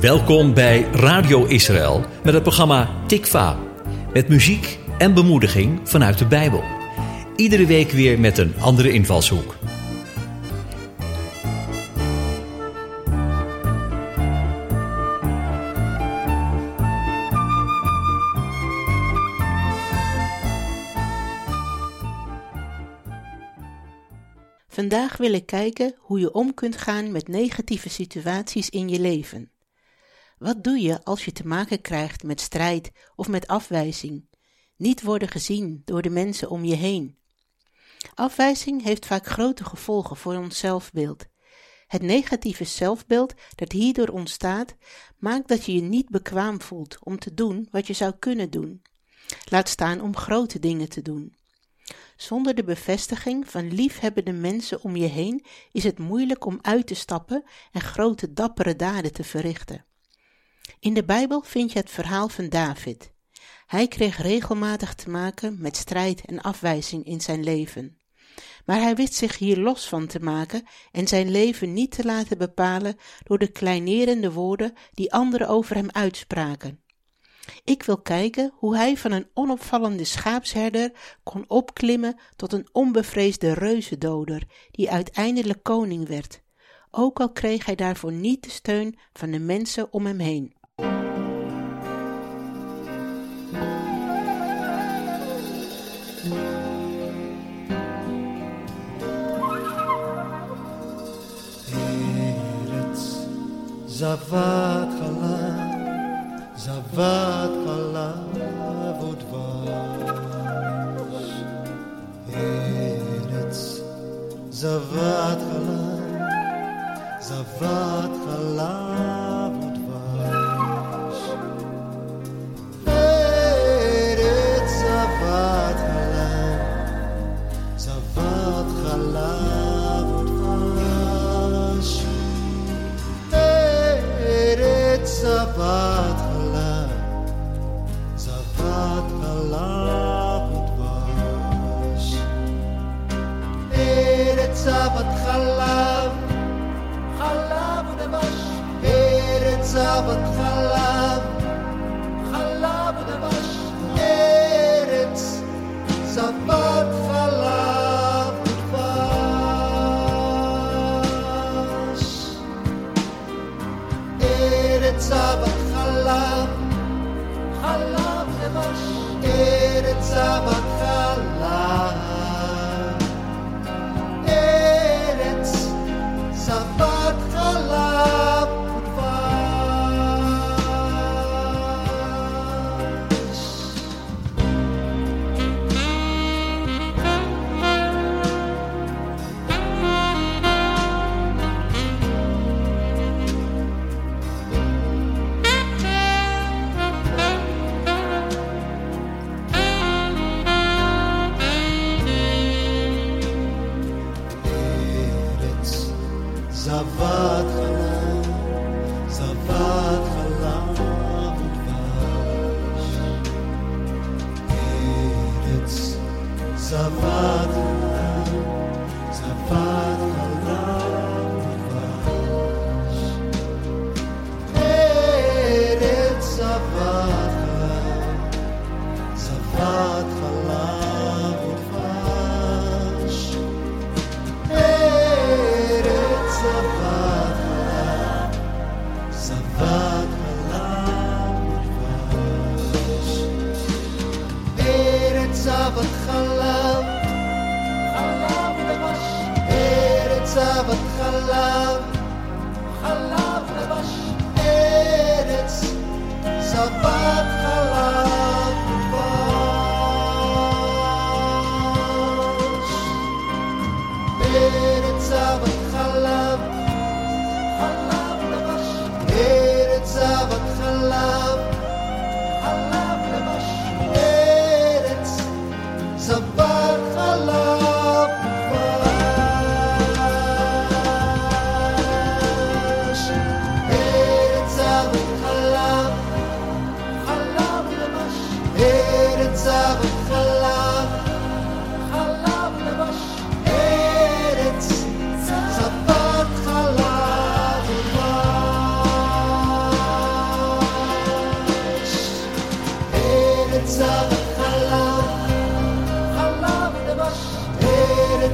Welkom bij Radio Israël met het programma Tikva. Met muziek en bemoediging vanuit de Bijbel. Iedere week weer met een andere invalshoek. Vandaag wil ik kijken hoe je om kunt gaan met negatieve situaties in je leven. Wat doe je als je te maken krijgt met strijd of met afwijzing? Niet worden gezien door de mensen om je heen. Afwijzing heeft vaak grote gevolgen voor ons zelfbeeld. Het negatieve zelfbeeld dat hierdoor ontstaat, maakt dat je je niet bekwaam voelt om te doen wat je zou kunnen doen. Laat staan om grote dingen te doen. Zonder de bevestiging van liefhebbende mensen om je heen is het moeilijk om uit te stappen en grote dappere daden te verrichten. In de Bijbel vind je het verhaal van David. Hij kreeg regelmatig te maken met strijd en afwijzing in zijn leven. Maar hij wist zich hier los van te maken en zijn leven niet te laten bepalen door de kleinerende woorden die anderen over hem uitspraken. Ik wil kijken hoe hij van een onopvallende schaapsherder kon opklimmen tot een onbevreesde reuzendoder, die uiteindelijk koning werd, ook al kreeg hij daarvoor niet de steun van de mensen om hem heen. זבת חלב, זבת חלב ודבש. ארץ זבת חלב, זבת חלב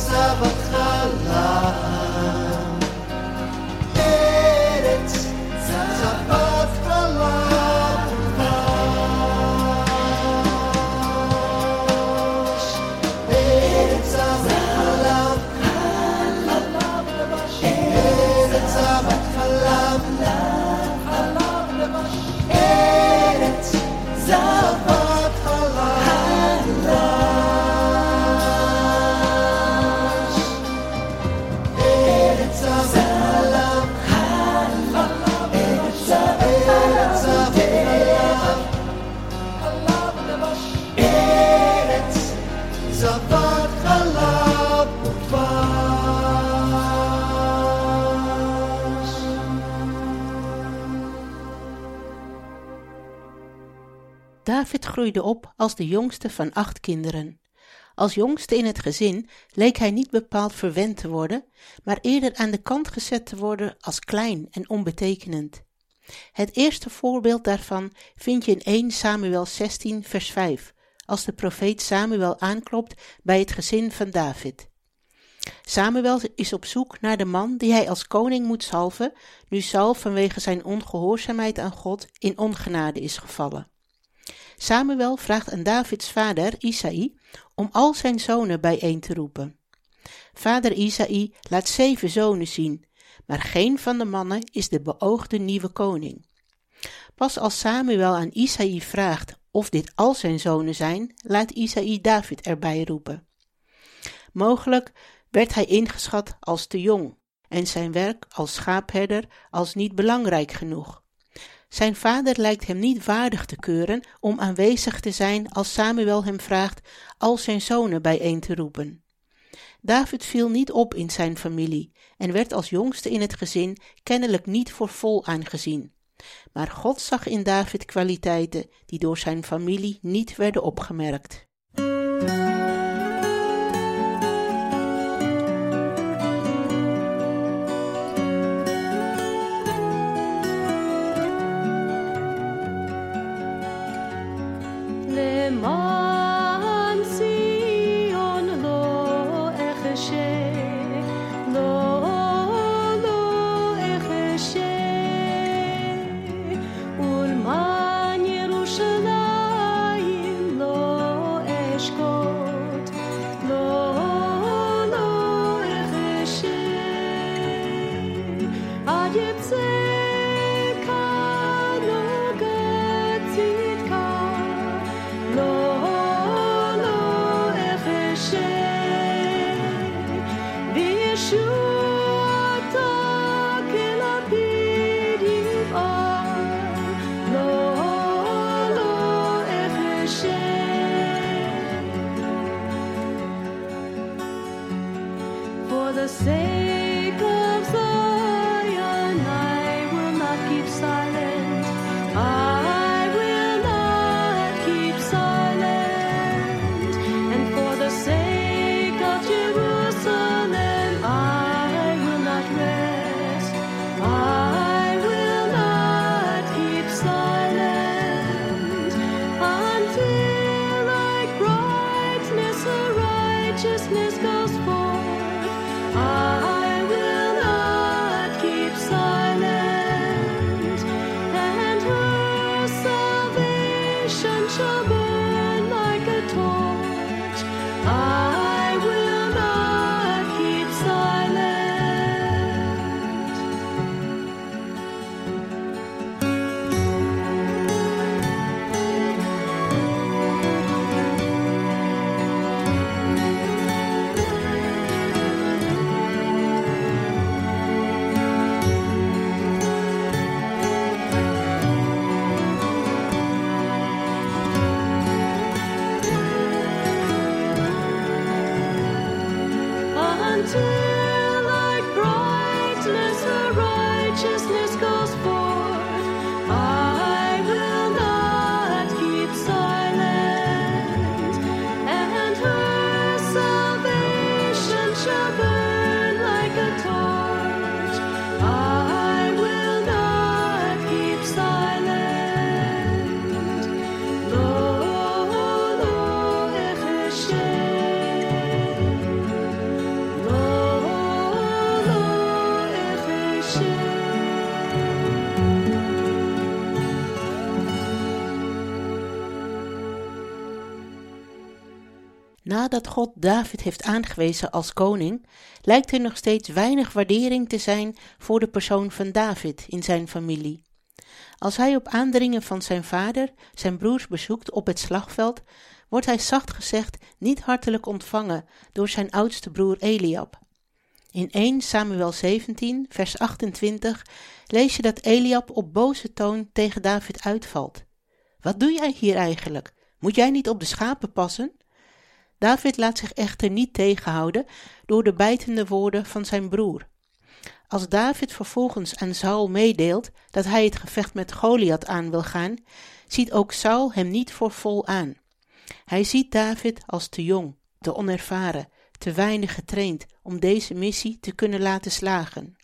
מצב התחלה David groeide op als de jongste van acht kinderen. Als jongste in het gezin leek hij niet bepaald verwend te worden, maar eerder aan de kant gezet te worden als klein en onbetekenend. Het eerste voorbeeld daarvan vind je in 1 Samuel 16, vers 5, als de profeet Samuel aanklopt bij het gezin van David. Samuel is op zoek naar de man die hij als koning moet salven, nu Saul vanwege zijn ongehoorzaamheid aan God in ongenade is gevallen. Samuel vraagt aan Davids vader Isaï om al zijn zonen bijeen te roepen. Vader Isaï laat zeven zonen zien, maar geen van de mannen is de beoogde nieuwe koning. Pas als Samuel aan Isaï vraagt of dit al zijn zonen zijn, laat Isaï David erbij roepen. Mogelijk werd hij ingeschat als te jong en zijn werk als schaapherder als niet belangrijk genoeg. Zijn vader lijkt hem niet waardig te keuren om aanwezig te zijn als Samuel hem vraagt al zijn zonen bijeen te roepen. David viel niet op in zijn familie en werd als jongste in het gezin kennelijk niet voor vol aangezien. Maar God zag in David kwaliteiten die door zijn familie niet werden opgemerkt. to Nadat God David heeft aangewezen als koning, lijkt er nog steeds weinig waardering te zijn voor de persoon van David in zijn familie. Als hij op aandringen van zijn vader zijn broers bezoekt op het slagveld, wordt hij zacht gezegd niet hartelijk ontvangen door zijn oudste broer Eliab. In 1 Samuel 17, vers 28 lees je dat Eliab op boze toon tegen David uitvalt. Wat doe jij hier eigenlijk? Moet jij niet op de schapen passen? David laat zich echter niet tegenhouden door de bijtende woorden van zijn broer. Als David vervolgens aan Saul meedeelt dat hij het gevecht met Goliath aan wil gaan, ziet ook Saul hem niet voor vol aan. Hij ziet David als te jong, te onervaren, te weinig getraind om deze missie te kunnen laten slagen.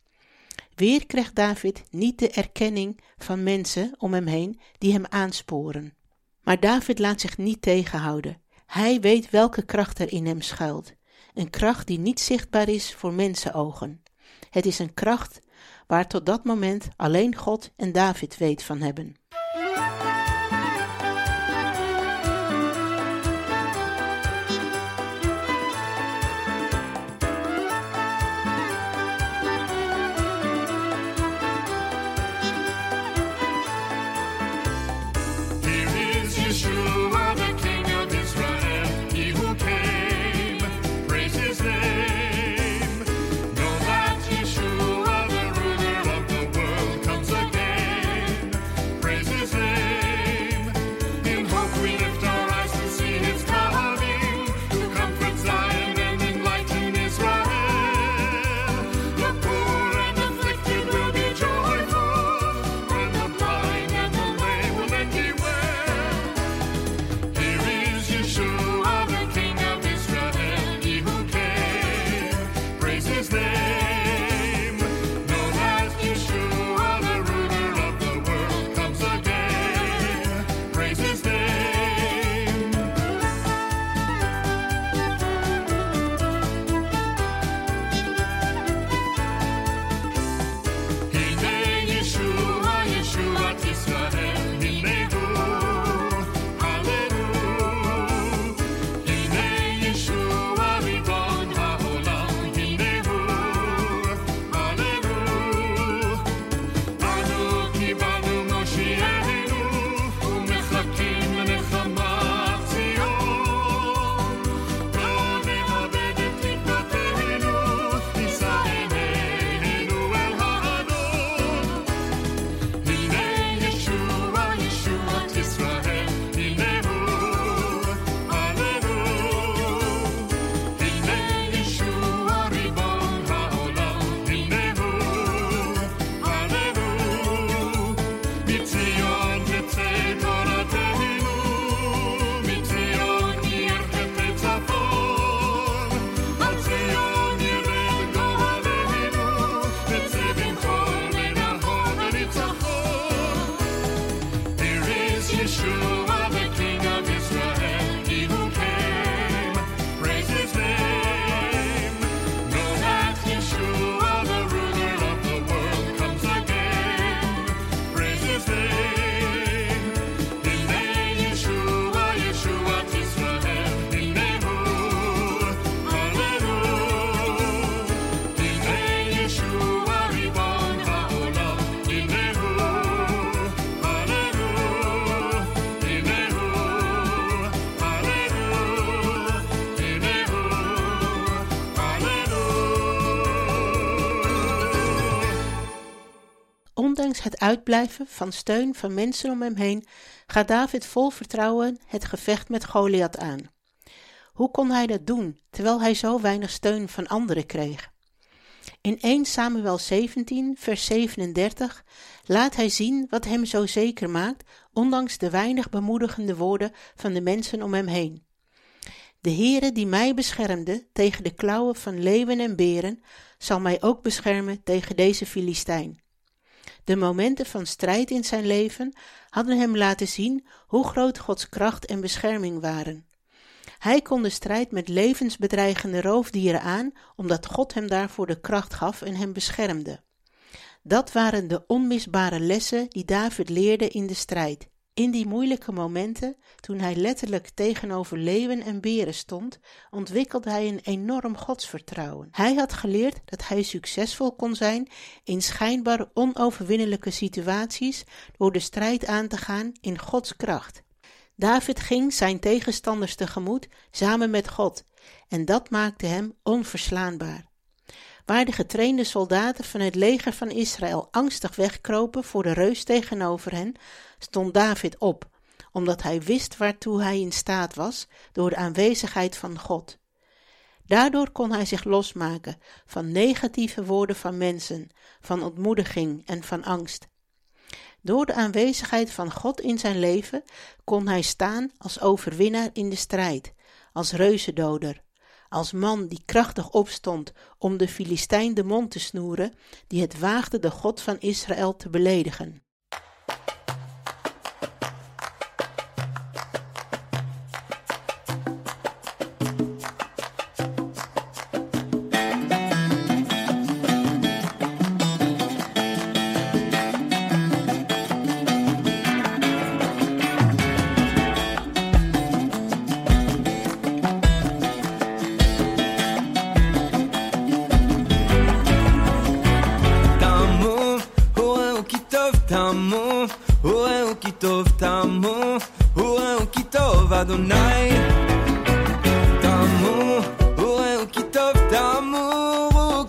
Weer krijgt David niet de erkenning van mensen om hem heen die hem aansporen. Maar David laat zich niet tegenhouden. Hij weet welke kracht er in hem schuilt. Een kracht die niet zichtbaar is voor mensenogen. Het is een kracht waar tot dat moment alleen God en David weet van hebben. Uitblijven van steun van mensen om hem heen, gaat David vol vertrouwen het gevecht met Goliath aan. Hoe kon hij dat doen, terwijl hij zo weinig steun van anderen kreeg? In 1 Samuel 17, vers 37 laat hij zien wat hem zo zeker maakt, ondanks de weinig bemoedigende woorden van de mensen om hem heen. De Heere die mij beschermde tegen de klauwen van leeuwen en beren, zal mij ook beschermen tegen deze Filistijn. De momenten van strijd in zijn leven hadden hem laten zien hoe groot Gods kracht en bescherming waren. Hij kon de strijd met levensbedreigende roofdieren aan, omdat God hem daarvoor de kracht gaf en hem beschermde. Dat waren de onmisbare lessen die David leerde in de strijd. In die moeilijke momenten, toen hij letterlijk tegenover leeuwen en beren stond, ontwikkelde hij een enorm godsvertrouwen. Hij had geleerd dat hij succesvol kon zijn in schijnbaar onoverwinnelijke situaties door de strijd aan te gaan in Gods kracht. David ging zijn tegenstanders tegemoet samen met God, en dat maakte hem onverslaanbaar. Waar de getrainde soldaten van het leger van Israël angstig wegkropen voor de reus tegenover hen, stond David op, omdat hij wist waartoe hij in staat was door de aanwezigheid van God. Daardoor kon hij zich losmaken van negatieve woorden van mensen, van ontmoediging en van angst. Door de aanwezigheid van God in zijn leven kon hij staan als overwinnaar in de strijd, als reuzendoder, als man die krachtig opstond om de Filistijn de mond te snoeren, die het waagde de God van Israël te beledigen.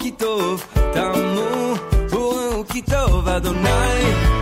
כי טוב תמו, וראו כי טוב אדוני.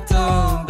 tombe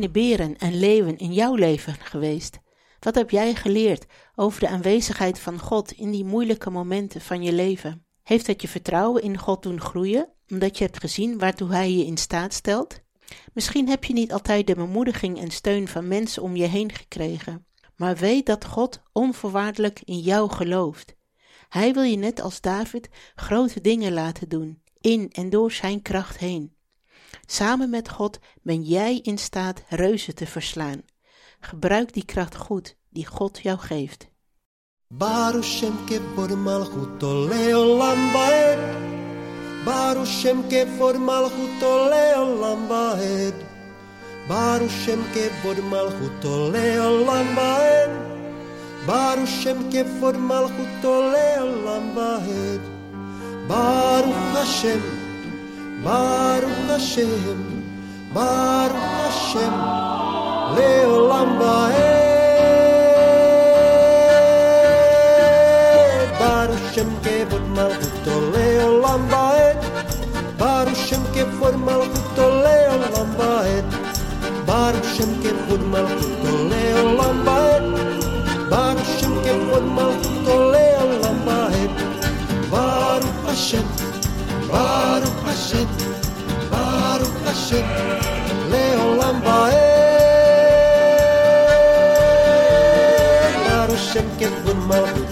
zijn beren en leeuwen in jouw leven geweest? Wat heb jij geleerd over de aanwezigheid van God in die moeilijke momenten van je leven? Heeft het je vertrouwen in God doen groeien, omdat je hebt gezien waartoe Hij je in staat stelt? Misschien heb je niet altijd de bemoediging en steun van mensen om je heen gekregen, maar weet dat God onvoorwaardelijk in jou gelooft. Hij wil je net als David grote dingen laten doen, in en door zijn kracht heen. Samen met God ben jij in staat reuzen te verslaan. Gebruik die kracht goed die God jou geeft. Baruch Shem kevod malchuto leolam vaed. Baruch Shem kevod malchuto leolam vaed. Baruch Shem kevod malchuto leolam vaed. Baruch Shem kevod malchuto leolam vaed. Baruch Hashem, Baruch Hashem, Baruch Hashem, leolam vaed. Baruch Hashem kevod malchuto leolam vaed. Baruch Hashem kevod malchuto leolam vaed. Baruch Hashem kevod malchuto leolam vaed. Baruch Shem kevod malchuto leolam vaed. Baruch Hashem, Baruch Hashem, Baruch Hashem, leolam vaed. Baruch Shem kevod malchuto